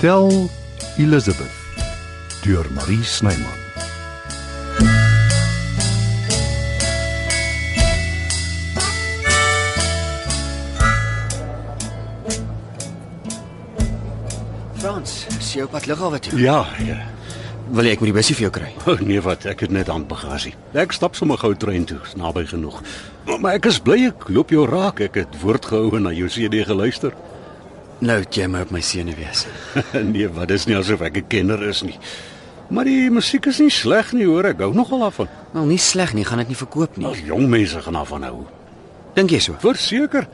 Hotel Elizabeth deur Marie Snyman. Frans, is jou pad lughawe toe? Ja, ja. Wil jy ek moet die busie vir jou kry? Oh, nee wat, ek het net handbagasie. Ek stap sommer gou trein toe, naby genoeg. Maar, maar ek is bly ek loop jou raak. Ek het woord gehou en na jou CD geluister. Nou jy my op my sene wees. nee, wat is nie asof ek 'n kenner is nie. Maar die musiek is nie sleg nie, hoor. Ek hou nogal daarvan. Wel nie sleg nie, gaan dit nie verkoop nie. Al jong mense gaan daarvan hou. Dink jy so? Verseker.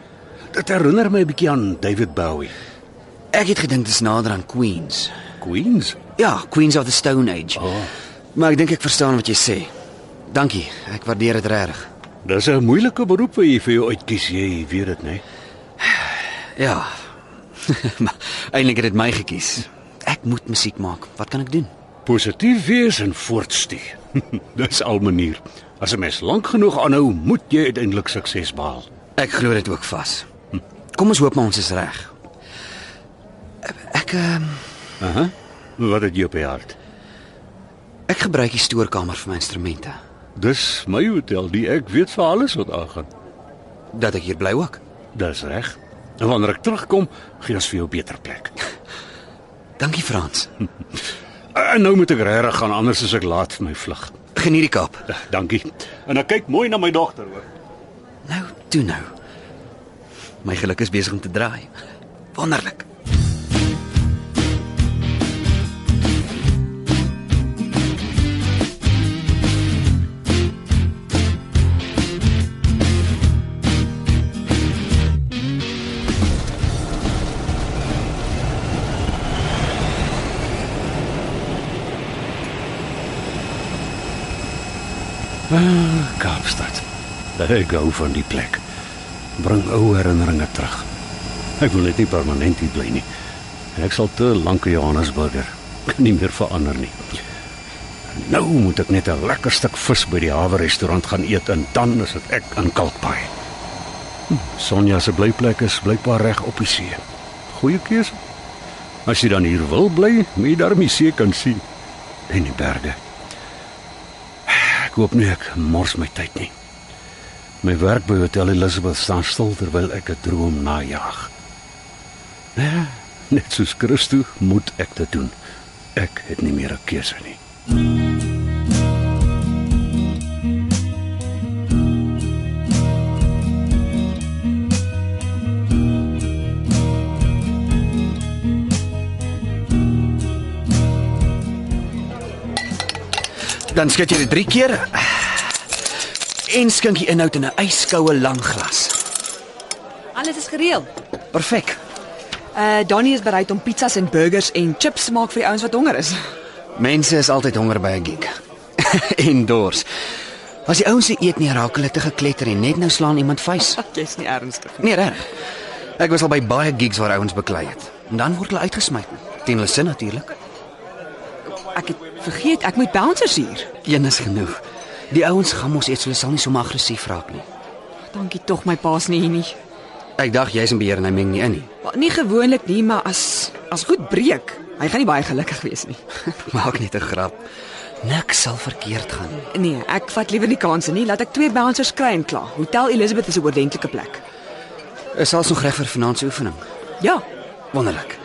Dit herinner my 'n bietjie aan David Bowie. Ek het gedink dit is nader aan Queens. Queens. Ja, Queens of the Stone Age. Oh, Maar ek dink ek verstaan wat jy sê. Dankie, ek waardeer dit regtig. dis 'n moeilike beroep wat jy vir jou uitkies, jy weet dit, né? Ja. eintlik het dit my gekies. Ek moet musiek maak. Wat kan ek doen? Positief wees en voortstuur. dis al manier. As 'n mens lank genoeg aanhou, moet jy uiteindelik sukses behaal. Ek glo dit ook vas. Kom ons hoop maar ons is reg. Ek ehm Aha. Wat het jy op die hart? ek gebruik die stoorkamer vir my instrumente. Dis my hotel, die ek weet vir alles wat aangaan. Dat ek hier bly ook. Dis reg. En wanneer ek terugkom, gee ons vir jou 'n beter plek. Dankie Frans. En nou moet ek regtig gaan anders as ek laat vir my vlug. Geniet die Kaap. Eh, Dankie. En ek kyk mooi na my dogter, hoor. Nou, toe nou. My geluk is besig om te draai. Wonderlik. Kaapstad. Ek gou van die plek. Bring ou herinneringe terug. Ek wil net nie permanent hier bly nie. Ek sal te lank in Johannesburger kan nie meer verander nie. Nou moet ek net 'n lekker stuk vis by die hawe restaurant gaan eet en dan is dit ek in Kalkbaai. Hm, Sonja se blyplek is blykbaar reg op die see. Goeie keuse. As jy dan hier wil bly, moet jy daarmee see kan sien en die berge. Ek hoop nie ek mors my tyd nie. My werk by Hotel Elizabeth staan stil terwyl ek 'n droom najag. Ja, net soos Christus moet ek dit doen. Ek het nie meer 'n keuse nie. Dan skud jy dit 3 keer. En skink die inhoud in 'n yskoue lang glas. Alles is gereël. Perfek. Uh Donnie is bereid om pizzas en burgers en chips te maak vir die ouens wat honger is. Mense is altyd honger by 'n gig. en dors. As die ouens se eet nie raak hulle te gekletter en net nou slaan iemand vuis. Jy's nie ernstig nie. Nee, reg. Ek was al by baie gigs waar ouens beklei het. En dan word hulle uitgesmy. Teen hulle sin natuurlik. Ek het vergeet ek moet bouncers hier. Een is genoeg. Die ouens gaan mos eet, so hulle sal nie so aggressief raak nie. Dankie tog my pa's nie hier nie. Ek dink jy's in beheer en hy meng nie in nie. Maar nie gewoonlik nie, maar as as goed breek, hy gaan nie baie gelukkig wees nie. Maak net 'n grap. Niks sal verkeerd gaan nie. Nee, ek vat liewer die kanse nie. Laat ek twee bouncers kry en klaar. Hotel Elizabeth is 'n oordentlike plek. Is alles nog reg vir vanaand se oefening? Ja. Wonderlik.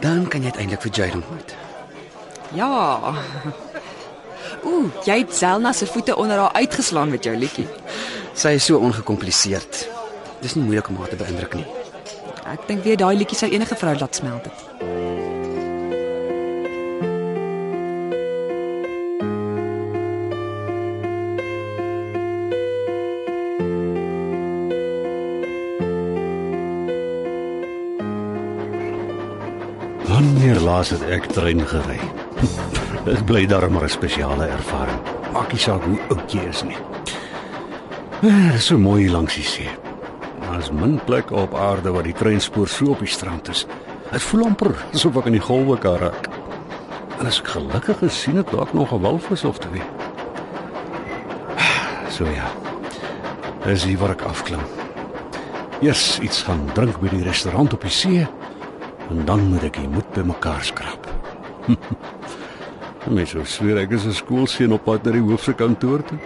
Dan kan jy uiteindelik vir Jade ontmoet. Ja. Ooh, jy het Zelna se voete onder haar uitgeslaan met jou liedjie. Sy is so ongekompliseerd. Dis nie moeilik om haar te beïndruk nie. Ek dink weer daai liedjie sou enige vrou laat smelt het. Wanneer laas het ek trein gery? Dit bly darm maar 'n spesiale ervaring. Maak nie saak hoe oud jy is nie. Eh, Dit is so mooi langs die see. Daar is min plekke op aarde waar die treinspoor so op die strand is. Dit voel amper asof ek in die golwe raak. En as ek gelukkig gesien het, dalk nog 'n walvis of twee. So ja. Dis hier waar ek afklim. Eers iets gaan drink by die restaurant op die see En dan moet ek die moed bymekaar skraap. Mens sou sweer ek is 'n skoolseun op pad na die hoof se kantoor toe.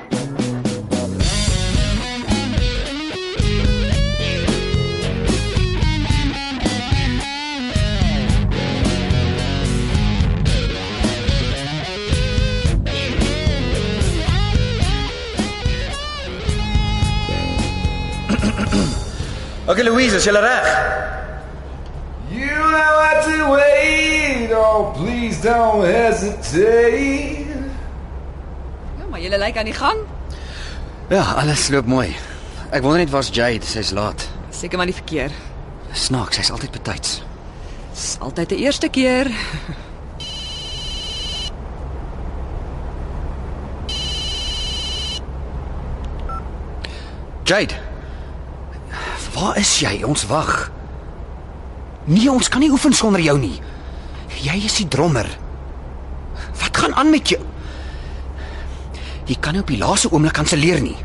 Okay Louise, is jy reg? You know what to wait. Oh, please don't hesitate. Ja, maar jy lyk aan die gang. Ja, alles loop mooi. Ek wonder net waar's Jade, sy's laat. Seker maar die verkeer. Snaaks, sy's altyd betyds. Dis altyd die eerste keer. Jade. Waar is jy? Ons wag. Nee, ons kan nie oefen sonder jou nie. Jy is die drummer. Wat gaan aan met jou? Jy kan nie op die laaste oomblik kanselleer nie.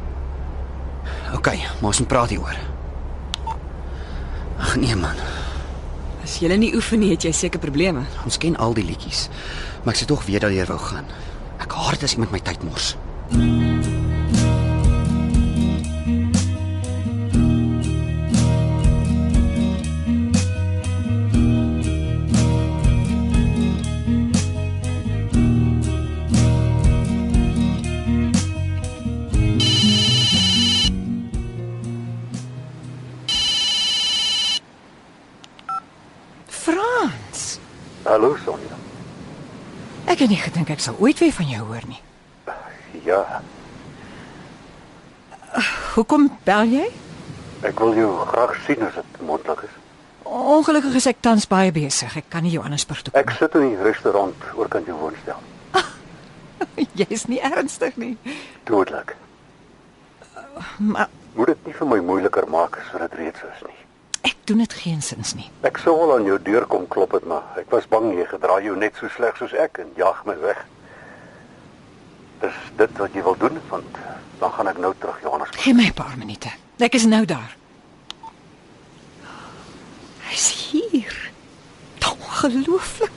OK, maar ons moet praat hieroor. Ag nee man, As jy nie oefen nie, het jy seker probleme. ons ken al die liedjies. Maar ek sê tog weet dat jy wou gaan. Ek haat dit as iemand my tyd mors. Frans, Hallo Sonja. ek het nie gedink ek sal ooit weer van jou hoor nie. Ja, Hoekom bel jy? ek wil jou graag sien as dit moontlik is. Ongelukkig is ek tans baie besig. Ek kan nie Johannesburg toe kom. Ek sit in die restaurant oorkant jou woonstel. Jy is nie ernstig nie. Dodelik. Maar Moet dit nie vir my moeiliker maak as wat dit reeds is nie. Ek doen dit geensins nie. Ek sou al aan jou deur kom klop het, maar ek was bang jy gedra jou net so sleg soos ek en jaag my weg. Is dit wat jy wil doen? Want dan gaan ek nou terug Johannesburg. Gee my 'n paar minute. Ek is nou daar. Hy's hier. Ongelooflik.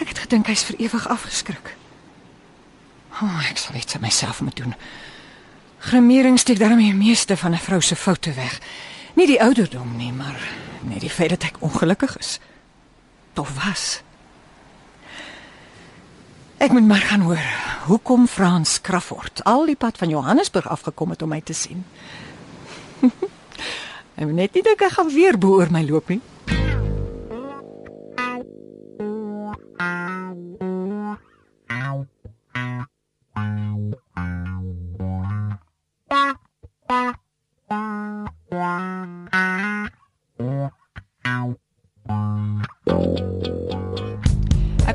Ek het gedink hy's vir ewig afgeskrik. O, oh, ek sal iets aan myself moet doen. Grimering steek daarmee die meeste van 'n vrou se foute weg. Nie die ouderdom nie, maar net die feit dat ek ongelukkig is. Of was. Ek moet maar gaan hoor. Hoekom Frans Crawford al die pad van Johannesburg afgekom het om my te sien? Ek moet net nie dink ek gaan weer bo oor my loop nie. Ek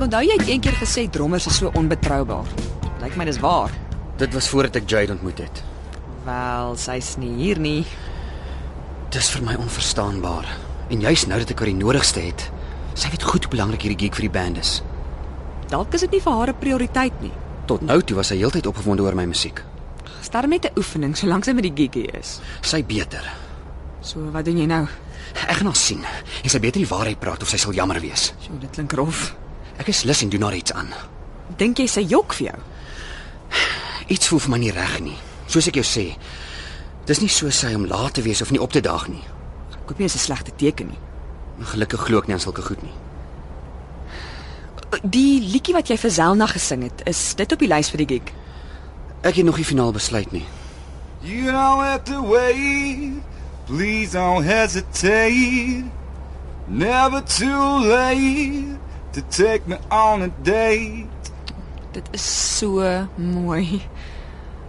onthou jy het eendag gesê drommers is so onbetroubaar. Lyk my dis waar. Dit was voordat ek Jade ontmoet het. Wel, sy's nie hier nie. Dis vir my onverstaanbaar. En juis nou dat ek haar die nodigste het, sy weet goed hoe belangrik hierdie gig vir die band is. Dalk is dit nie vir haar 'n prioriteit nie. Tot nou toe was sy heeltyd opgewonde oor my musiek. Sterm net 'n oefening solank sy met die giggie is. Sy beter. So, wat doen jy nou? Ek gaan haar sien. En sy beter die waarheid praat of sy sal jammer wees. Sjoe, dit klink rof. Ek is lus en doen haar iets aan. Dink jy sy jok vir jou? Iets voel vir my nie reg nie. Soos ek jou sê, dis nie so sy om laat te wees of nie op te daag nie. Ek hoop nie 'n slegte teken nie. Gelukkig glo ek nie aan sulke goed nie. Die liedjie wat jy vir Zelna gesing het, is dit op die lys vir die gig? Ek het nog nie finaal besluit nie. You don't have to wait. Please don't hesitate. Never too late to take me on a date. Dit is so mooi.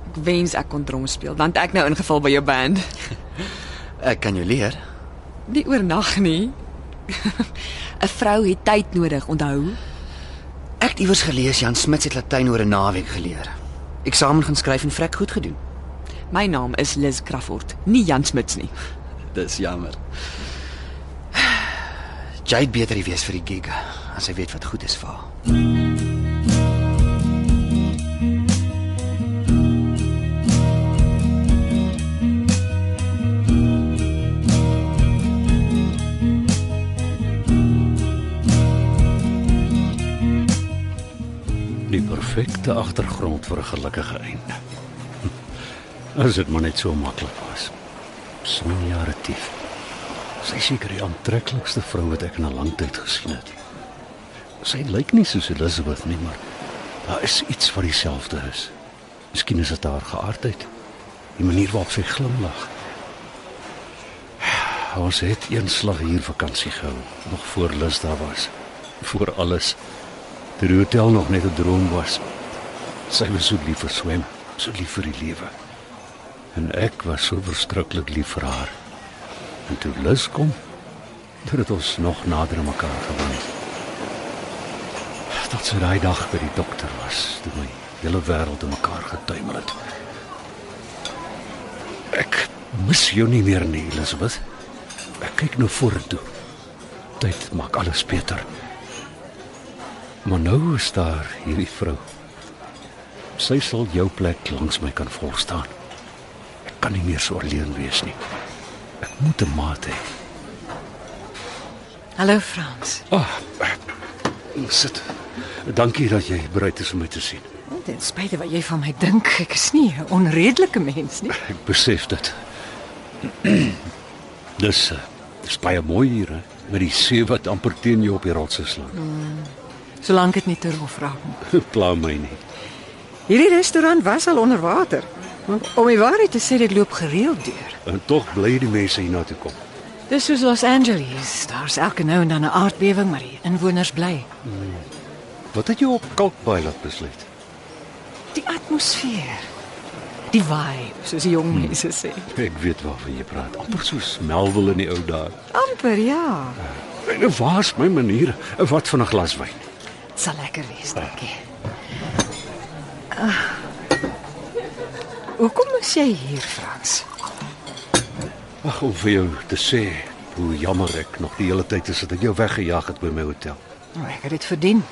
Ek wens ek kon drum speel, want ek nou ingeval by jou band. Ek kan jou leer. Nie oornag nie. 'n Vrou het tyd nodig, onthou. Ek het iewers gelees Jan Smit het Latyn oor 'n naweek geleer. Eksamen gaan skryf en vrek goed gedoen. My naam is Liz Crawford, nie Jan Smits nie. Dis jammer. Jade beter wees vir die gig as hy weet wat goed is vir haar. Die perfekte agtergrond vir 'n gelukkige einde. As dit maar net so maklik was. Sonja Retief. Sy is seker die aantreklikste vrou wat ek in 'n lang tyd gesien het. Sy lyk nie soos Elizabeth nie, maar daar is iets wat dieselfde is. Miskien is dit haar geaardheid. Die manier waarop sy glimlag. Ons het eenslag hier vakansie gehou, nog voor Lis daar was. Voor alles. Toe die hotel nog net 'n droom was. Sy was so lief vir swem, so lief vir die lewe. En ek was so verskriklik lief vir haar. En toe Lis kom, het dit ons nog nader aan mekaar gebring. Tot sy daai dag by die dokter was, toe my hele wêreld in mekaar getuimel het. Ek mis jou nie meer nie, Elizabeth. Ek kyk nou vorentoe. Tyd maak alles beter. Maar nou is daar hierdie vrou. Sy sal jou plek langs my kan volstaan. Ek kan nie meer so alleen wees nie. Ek moet 'n maat hê. Hallo Frans. Ah, sit. Dankie dat jy bereid is om my te sien. Ten spyte wat jy van my dink, ek is nie 'n onredelike mens nie. Ek besef dit. dis uh, dis baie mooi hier, hè, met die see wat amper teen jou op die rotse slaan. Solank dit nie te rof raak nie. Pla my nie. Hierdie restaurant was al onder water. Om die waarheid te sê, dit loop gereeld deur. En tog bly die mense hier na toe kom. Dis soos Los Angeles. Daar's elke nou en dan 'n aardbewing, maar die inwoners bly. Wat het jou op Kalkbaai laat besluit? Die atmosfeer. Die vibe, soos die jong mense sê. Ek weet waarvan jy praat. amper soos Melville in die ou dae. Amper ja. En waar's my maniere? Wat van 'n glas wyn? Dit sal lekker wees, dankie. Uh, hoekom is jy hier, Frans? Ag, om vir jou te sê hoe jammer ek nog die hele tyd is dat ek jou weggejaag het by my hotel. Nou, ek het dit verdien.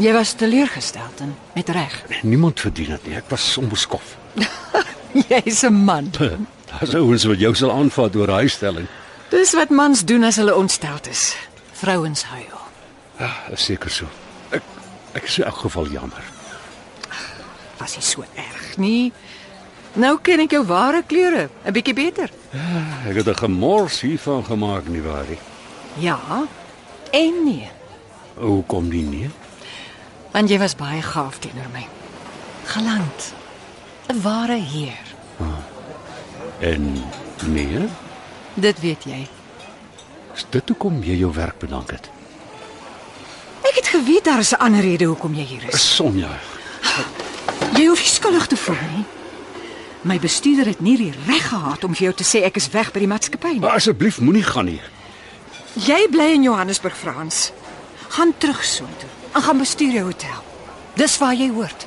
Jy was teleurgestel en met reg. Niemand verdien dit nie. Ek was onbeskof. Jy's 'n man. Daar's ouens wat jou sal aanvat oor hy stelling. Dis wat mans doen as hulle ontsteld is. Vrouens huil. Ja, is seker so. Ek ek is in elk geval jammer. Was nie so erg nie. Nou ken ek jou ware kleure 'n bietjie beter. Ek het 'n gemors hiervan gemaak nie waar nie. Ja. En nee, Hoe kom die nie? want jy was baie gaaf teenoor my. Galant. 'n Ware heer. En nee, Dit weet jy. is dit hoekom jy jou werk bedank het? Ek het geweet daar is 'n ander rede hoekom jy hier is. Sonja, Jy hoef nie skuldig te voel nie. My bestuurder het nie die reg gehad om vir jou te sê ek is weg by die maatskappy nie. asseblief moenie gaan nie. Jy bly in Johannesburg, Frans. Gaan terug soontoe en gaan bestuur jou hotel. Dis waar jy hoort.